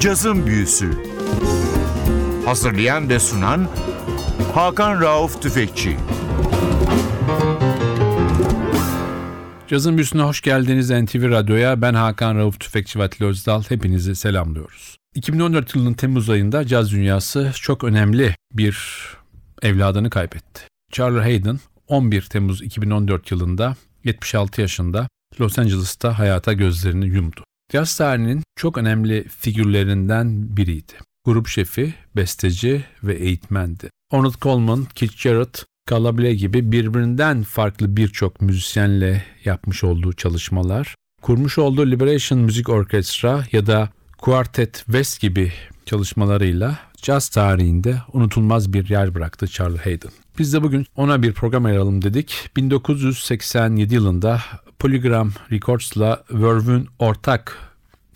Cazın Büyüsü Hazırlayan ve sunan Hakan Rauf Tüfekçi Cazın Büyüsü'ne hoş geldiniz NTV Radyo'ya. Ben Hakan Rauf Tüfekçi ve Atli Özdal. Hepinizi selamlıyoruz. 2014 yılının Temmuz ayında caz dünyası çok önemli bir evladını kaybetti. Charlie Hayden 11 Temmuz 2014 yılında 76 yaşında Los Angeles'ta hayata gözlerini yumdu. Caz tarihinin çok önemli figürlerinden biriydi. Grup şefi, besteci ve eğitmendi. Ornette Coleman, Keith Jarrett, Calabria gibi birbirinden farklı birçok müzisyenle yapmış olduğu çalışmalar, kurmuş olduğu Liberation Müzik Orkestra ya da Quartet West gibi çalışmalarıyla caz tarihinde unutulmaz bir yer bıraktı Charlie Hayden. Biz de bugün ona bir program ayıralım dedik. 1987 yılında Polygram Records'la Verve'ün ortak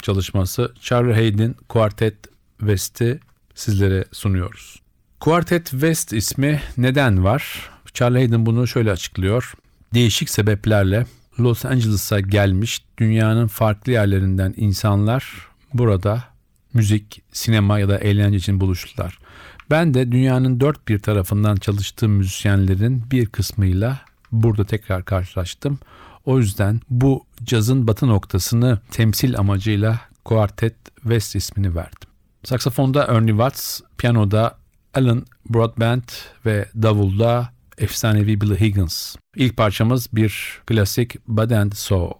çalışması Charlie Hayden Quartet West'i sizlere sunuyoruz. Quartet West ismi neden var? Charlie Hayden bunu şöyle açıklıyor. Değişik sebeplerle Los Angeles'a gelmiş dünyanın farklı yerlerinden insanlar burada müzik, sinema ya da eğlence için buluştular. Ben de dünyanın dört bir tarafından çalıştığım müzisyenlerin bir kısmıyla burada tekrar karşılaştım. O yüzden bu cazın batı noktasını temsil amacıyla Quartet West ismini verdim. Saksafonda Ernie Watts, piyanoda Alan Broadbent ve davulda efsanevi Billy Higgins. İlk parçamız bir klasik Bud and Soul.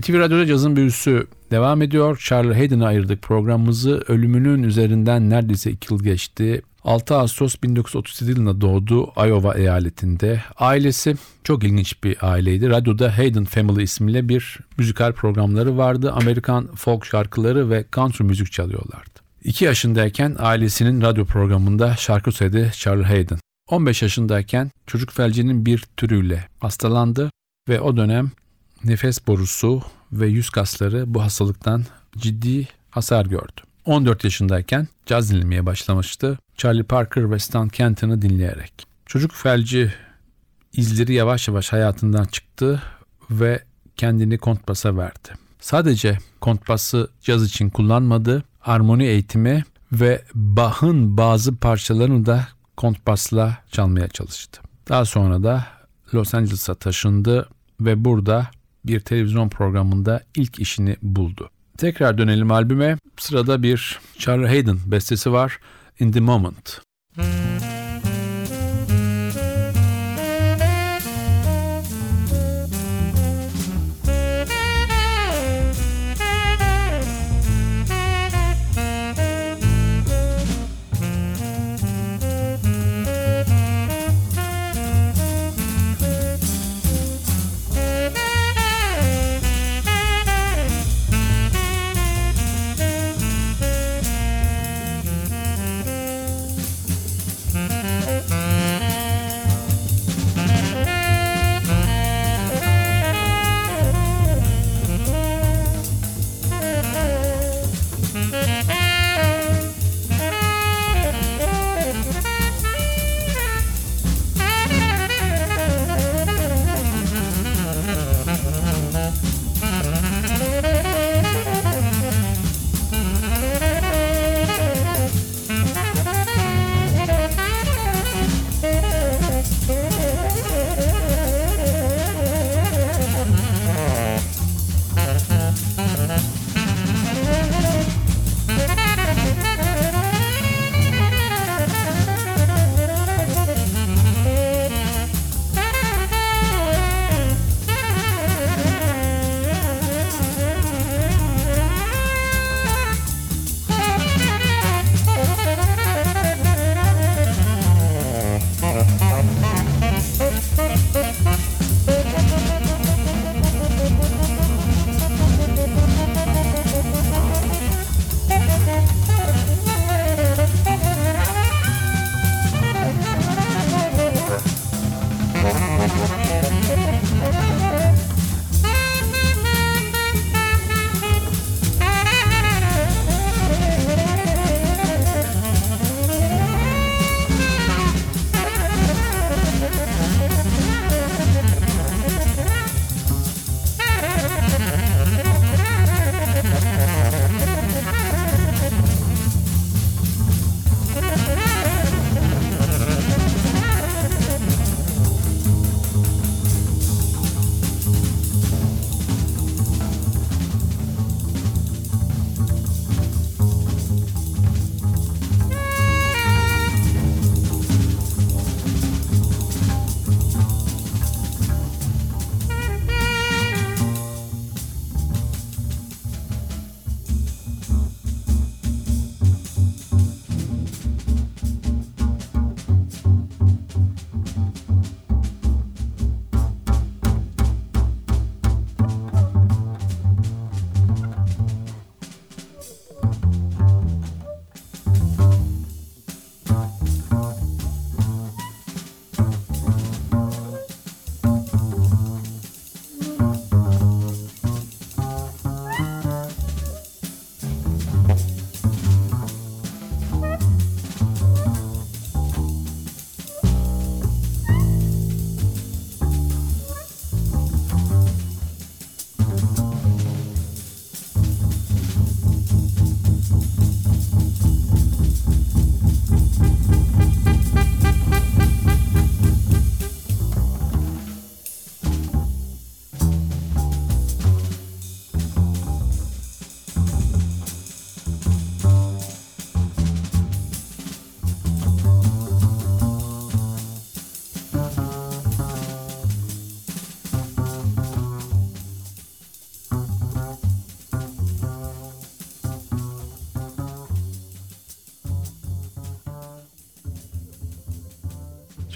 NTV Radyo'da cazın büyüsü devam ediyor. Charlie Hayden'a ayırdık programımızı. Ölümünün üzerinden neredeyse 2 yıl geçti. 6 Ağustos 1937 yılında doğdu Iowa eyaletinde. Ailesi çok ilginç bir aileydi. Radyoda Hayden Family ismiyle bir müzikal programları vardı. Amerikan folk şarkıları ve country müzik çalıyorlardı. 2 yaşındayken ailesinin radyo programında şarkı söyledi Charlie Hayden. 15 yaşındayken çocuk felcinin bir türüyle hastalandı ve o dönem nefes borusu ve yüz kasları bu hastalıktan ciddi hasar gördü. 14 yaşındayken caz dinlemeye başlamıştı. Charlie Parker ve Stan Kenton'ı dinleyerek. Çocuk felci izleri yavaş yavaş hayatından çıktı ve kendini kontbasa verdi. Sadece kontbası caz için kullanmadı, armoni eğitimi ve Bach'ın bazı parçalarını da kontbasla çalmaya çalıştı. Daha sonra da Los Angeles'a taşındı ve burada bir televizyon programında ilk işini buldu. Tekrar dönelim albüme. Sırada bir Charlie Hayden bestesi var. In the Moment.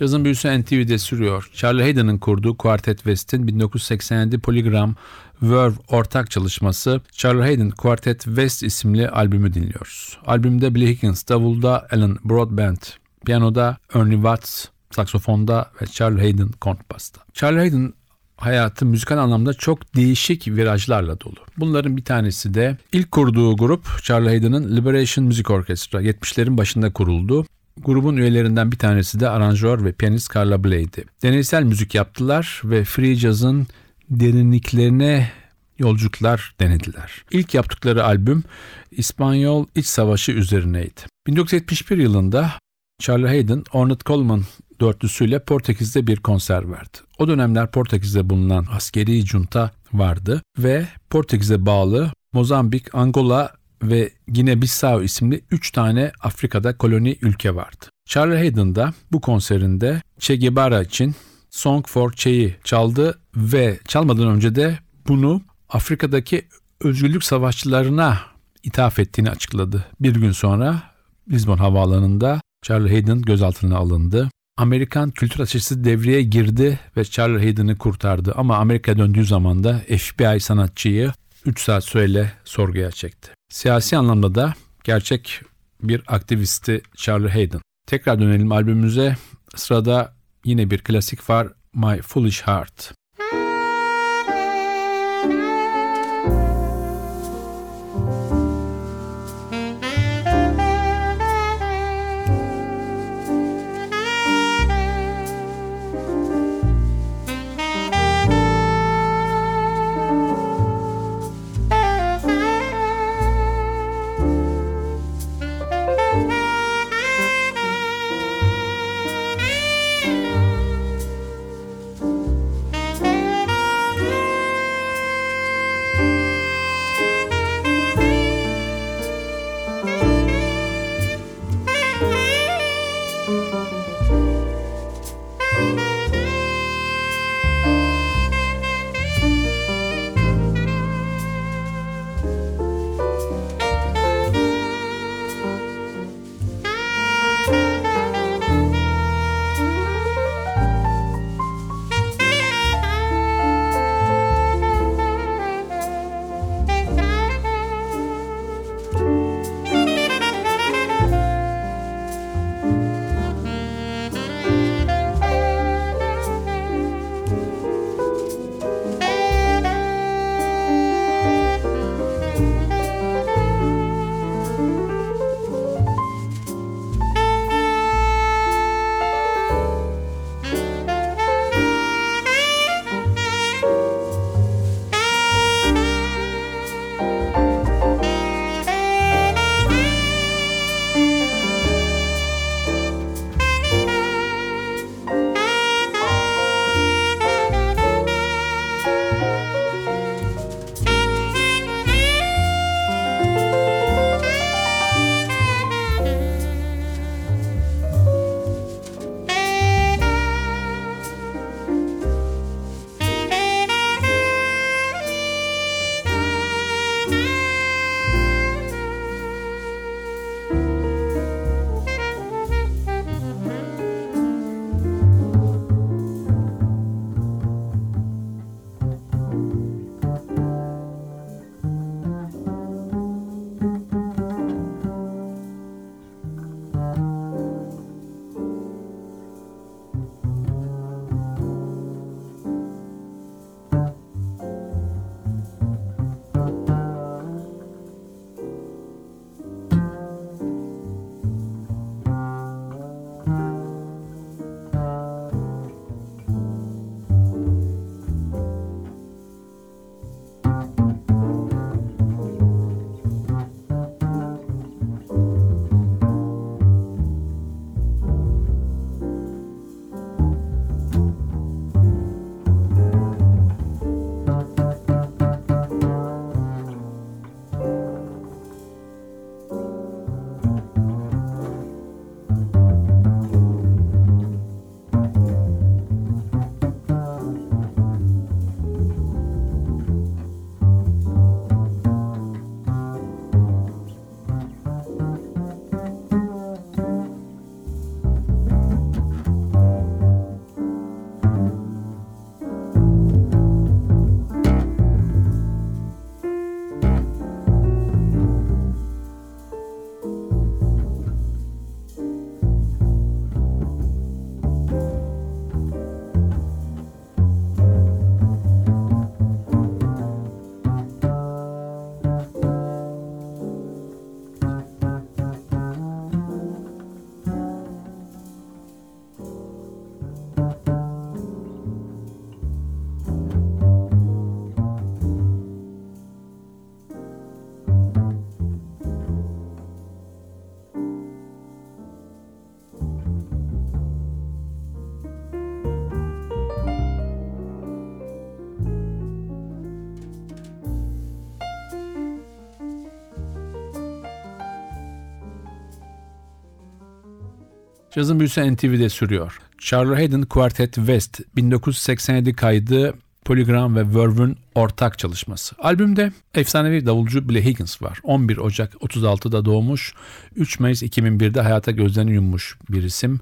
Cazın büyüsü NTV'de sürüyor. Charlie Hayden'ın kurduğu Quartet West'in 1987 Polygram Verve ortak çalışması Charlie Hayden Quartet West isimli albümü dinliyoruz. Albümde Billy Higgins davulda, Alan Broadbent piyanoda, Ernie Watts saksofonda ve Charlie Hayden kontrbasta. Charlie Hayden hayatı müzikal anlamda çok değişik virajlarla dolu. Bunların bir tanesi de ilk kurduğu grup Charlie Hayden'ın Liberation Music Orchestra 70'lerin başında kuruldu. Grubun üyelerinden bir tanesi de aranjör ve piyanist Carla Bley'di. Deneysel müzik yaptılar ve free jazz'ın derinliklerine yolculuklar denediler. İlk yaptıkları albüm İspanyol İç Savaşı üzerineydi. 1971 yılında Charlie Hayden, Ornette Coleman dörtlüsüyle Portekiz'de bir konser verdi. O dönemler Portekiz'de bulunan askeri junta vardı ve Portekiz'e bağlı Mozambik, Angola ve Gine-Bissau isimli 3 tane Afrika'da koloni ülke vardı. Charlie Hayden da bu konserinde Che Guevara için Song for Che'yi çaldı ve çalmadan önce de bunu Afrika'daki özgürlük savaşçılarına ithaf ettiğini açıkladı. Bir gün sonra Lisbon havaalanında Charlie Hayden gözaltına alındı. Amerikan kültür açısı devreye girdi ve Charlie Hayden'ı kurtardı ama Amerika döndüğü zaman da FBI sanatçıyı 3 saat süreyle sorguya çekti. Siyasi anlamda da gerçek bir aktivisti Charlie Hayden. Tekrar dönelim albümümüze. Sırada yine bir klasik var My Foolish Heart. Cazın büyüsü NTV'de sürüyor. Charlie Hayden Quartet West 1987 kaydı Polygram ve Verve'ün ortak çalışması. Albümde efsanevi davulcu Billy Higgins var. 11 Ocak 36'da doğmuş, 3 Mayıs 2001'de hayata gözlerini yummuş bir isim.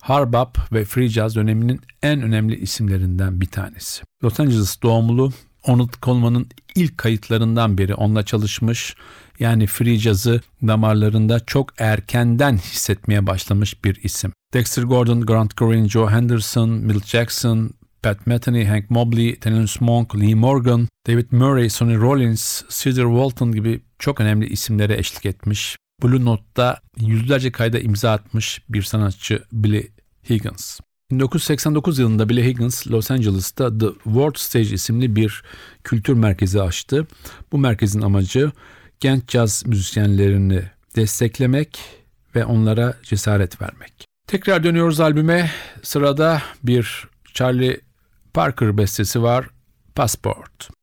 Hard bop ve free jazz döneminin en önemli isimlerinden bir tanesi. Los Angeles doğumlu, Onut Coleman'ın ilk kayıtlarından biri onunla çalışmış. Yani free jazz'ı damarlarında çok erkenden hissetmeye başlamış bir isim. Dexter Gordon, Grant Green, Joe Henderson, Milt Jackson, Pat Metheny, Hank Mobley, Thelonious Monk, Lee Morgan, David Murray, Sonny Rollins, Cedar Walton gibi çok önemli isimlere eşlik etmiş. Blue Note'da yüzlerce kayda imza atmış bir sanatçı Billy Higgins. 1989 yılında Billy Higgins Los Angeles'ta The World Stage isimli bir kültür merkezi açtı. Bu merkezin amacı genç caz müzisyenlerini desteklemek ve onlara cesaret vermek. Tekrar dönüyoruz albüme. Sırada bir Charlie Parker bestesi var. Passport.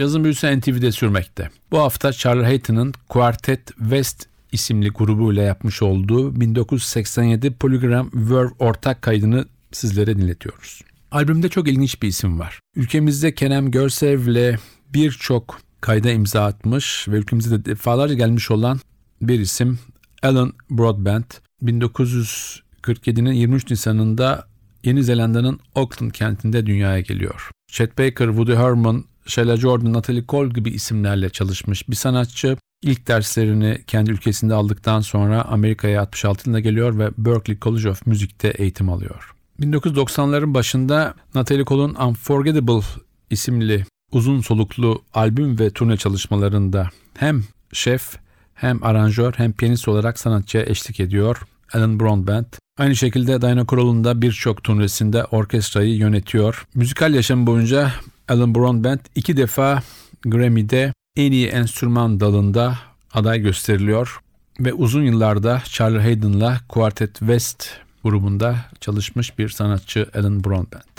Yazın büyüsü NTV'de sürmekte. Bu hafta Charlie Hayton'ın Quartet West isimli grubuyla yapmış olduğu 1987 Polygram Verve ortak kaydını sizlere dinletiyoruz. Albümde çok ilginç bir isim var. Ülkemizde Kenem Görsev'le birçok kayda imza atmış ve ülkemize de defalarca gelmiş olan bir isim Alan Broadbent. 1947'nin 23 Nisan'ında Yeni Zelanda'nın Auckland kentinde dünyaya geliyor. Chet Baker, Woody Herman, Sheila Jordan, Natalie Cole gibi isimlerle çalışmış bir sanatçı. İlk derslerini kendi ülkesinde aldıktan sonra Amerika'ya 66 yılında geliyor ve Berklee College of Music'te eğitim alıyor. 1990'ların başında Natalie Cole'un Unforgettable isimli uzun soluklu albüm ve turne çalışmalarında hem şef hem aranjör hem piyanist olarak sanatçıya eşlik ediyor. Alan Brown Band. Aynı şekilde Diana Krall'ın da birçok turnesinde orkestrayı yönetiyor. Müzikal yaşam boyunca Alan Brown Band iki defa Grammy'de en iyi enstrüman dalında aday gösteriliyor ve uzun yıllarda Charlie Hayden'la Quartet West grubunda çalışmış bir sanatçı Alan Brown Band.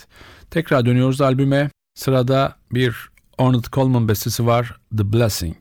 Tekrar dönüyoruz albüme. Sırada bir Ornette Coleman bestesi var The Blessing.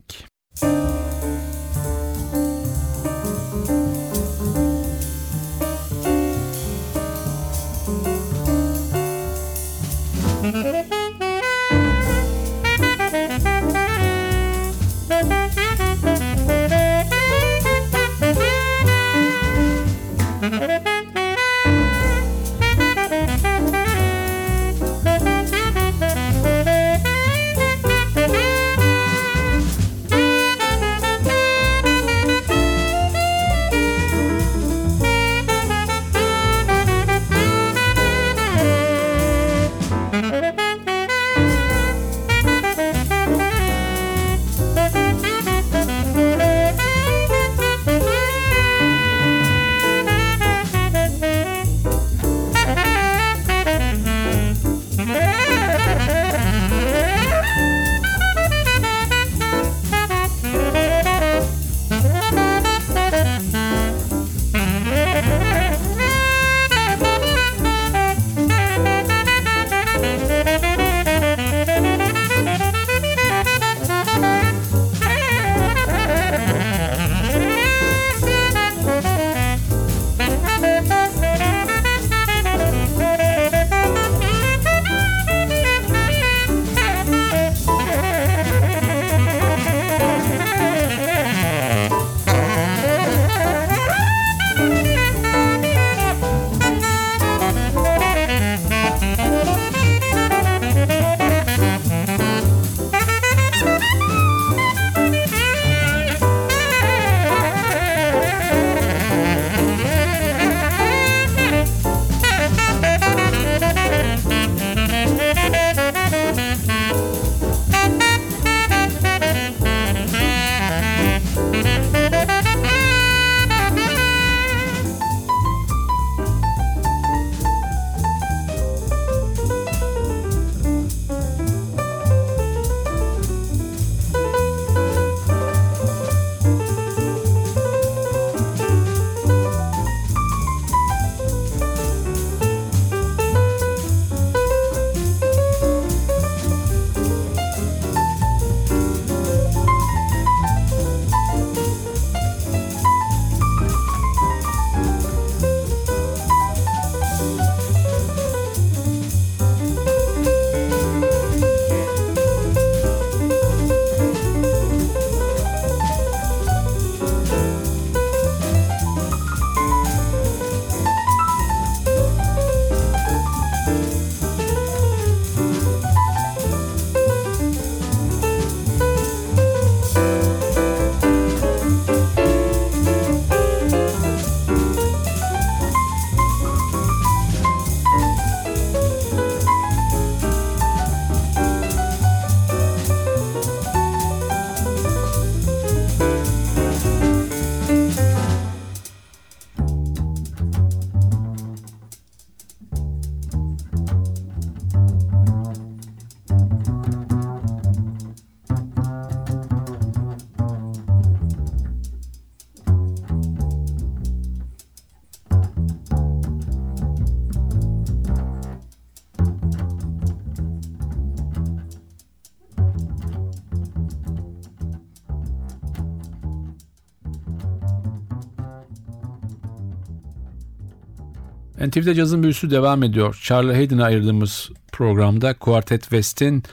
NTV'de cazın büyüsü devam ediyor. Charlie Hayden'a ayırdığımız programda Quartet West'in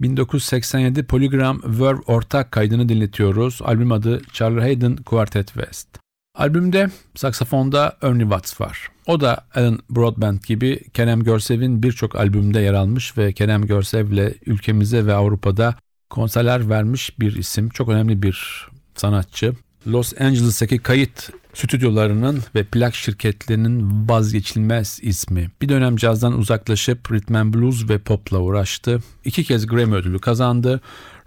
1987 Polygram Verve ortak kaydını dinletiyoruz. Albüm adı Charlie Hayden Quartet West. Albümde saksafonda Ernie Watts var. O da Alan Broadbent gibi Kerem Görsev'in birçok albümünde yer almış ve Kerem Görsev'le ülkemize ve Avrupa'da konserler vermiş bir isim. Çok önemli bir sanatçı. Los Angeles'taki kayıt stüdyolarının ve plak şirketlerinin vazgeçilmez ismi. Bir dönem cazdan uzaklaşıp rhythm and blues ve popla uğraştı. İki kez Grammy ödülü kazandı.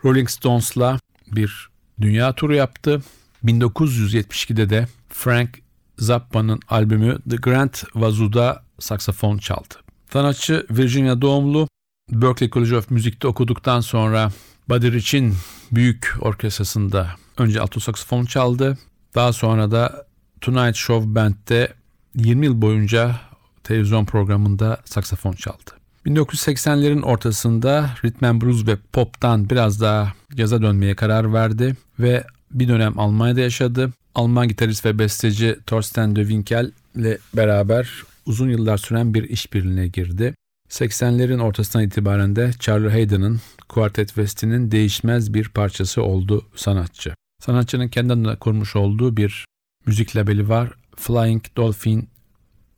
Rolling Stones'la bir dünya turu yaptı. 1972'de de Frank Zappa'nın albümü The Grand Wazoo'da saksafon çaldı. Sanatçı Virginia doğumlu. Berklee College of Music'te okuduktan sonra Buddy Rich'in büyük orkestrasında önce alto saksafon çaldı. Daha sonra da Tonight Show Band'de 20 yıl boyunca televizyon programında saksafon çaldı. 1980'lerin ortasında rhythm and blues ve pop'tan biraz daha caza dönmeye karar verdi ve bir dönem Almanya'da yaşadı. Alman gitarist ve besteci Thorsten de Winkel ile beraber uzun yıllar süren bir işbirliğine girdi. 80'lerin ortasından itibaren de Charlie Hayden'ın Quartet West'inin değişmez bir parçası oldu sanatçı. Sanatçının kendi adına kurmuş olduğu bir müzik labeli var. Flying Dolphin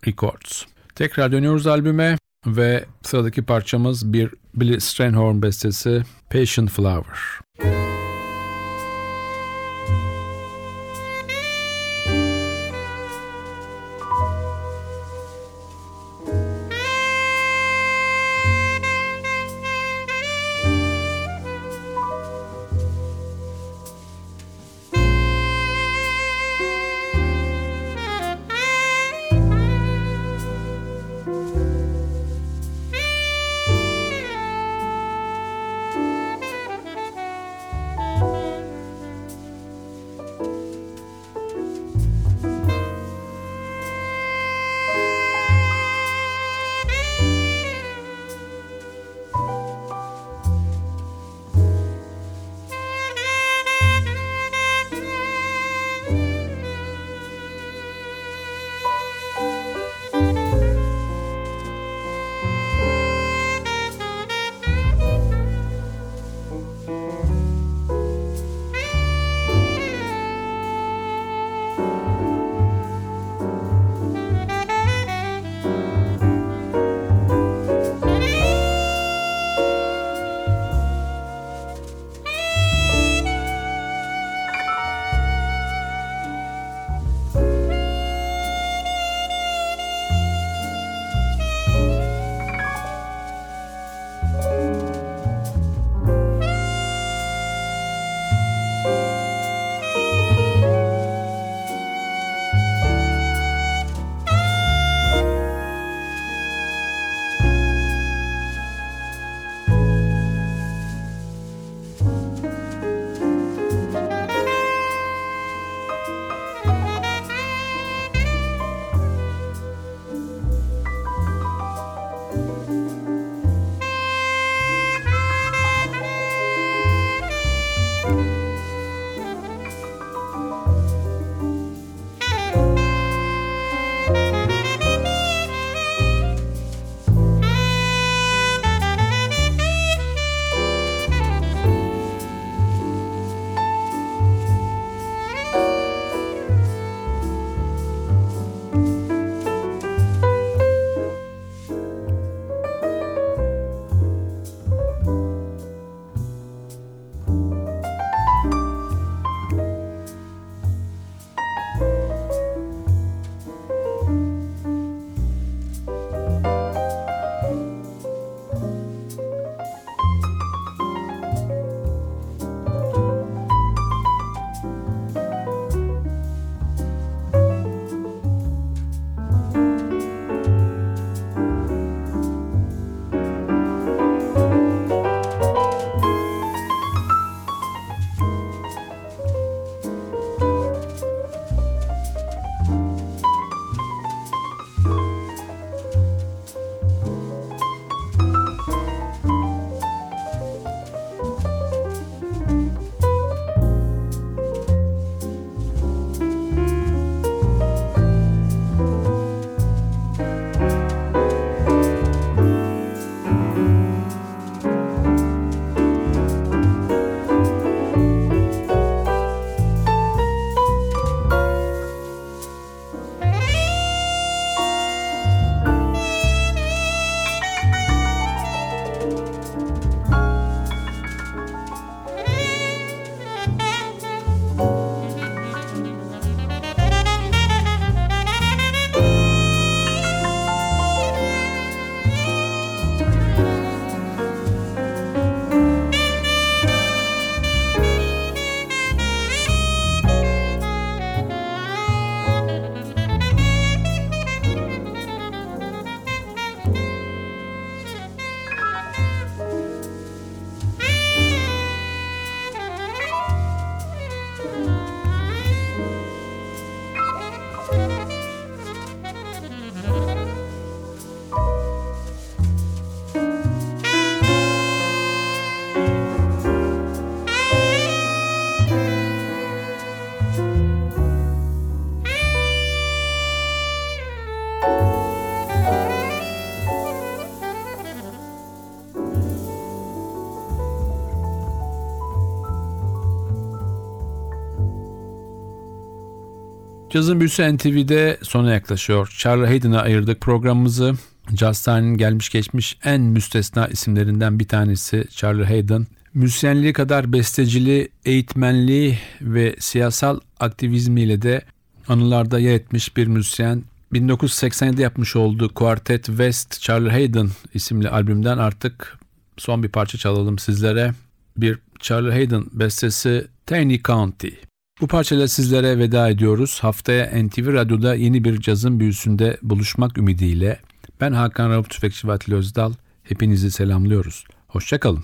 Records. Tekrar dönüyoruz albüme ve sıradaki parçamız bir Billy Strayhorn bestesi Patient Flower. Cazın Büyüsü NTV'de sona yaklaşıyor. Charlie Hayden'a ayırdık programımızı. Tarihinin gelmiş geçmiş en müstesna isimlerinden bir tanesi Charlie Hayden. Müzisyenliği kadar besteciliği, eğitmenliği ve siyasal aktivizmiyle de anılarda yer etmiş bir müzisyen. 1987'de yapmış olduğu Quartet West Charlie Hayden isimli albümden artık son bir parça çalalım sizlere. Bir Charlie Hayden bestesi Tiny County. Bu parçayla sizlere veda ediyoruz. Haftaya NTV Radyo'da yeni bir cazın büyüsünde buluşmak ümidiyle ben Hakan Rauf Tüfekçi Vatili Özdal. Hepinizi selamlıyoruz. Hoşçakalın.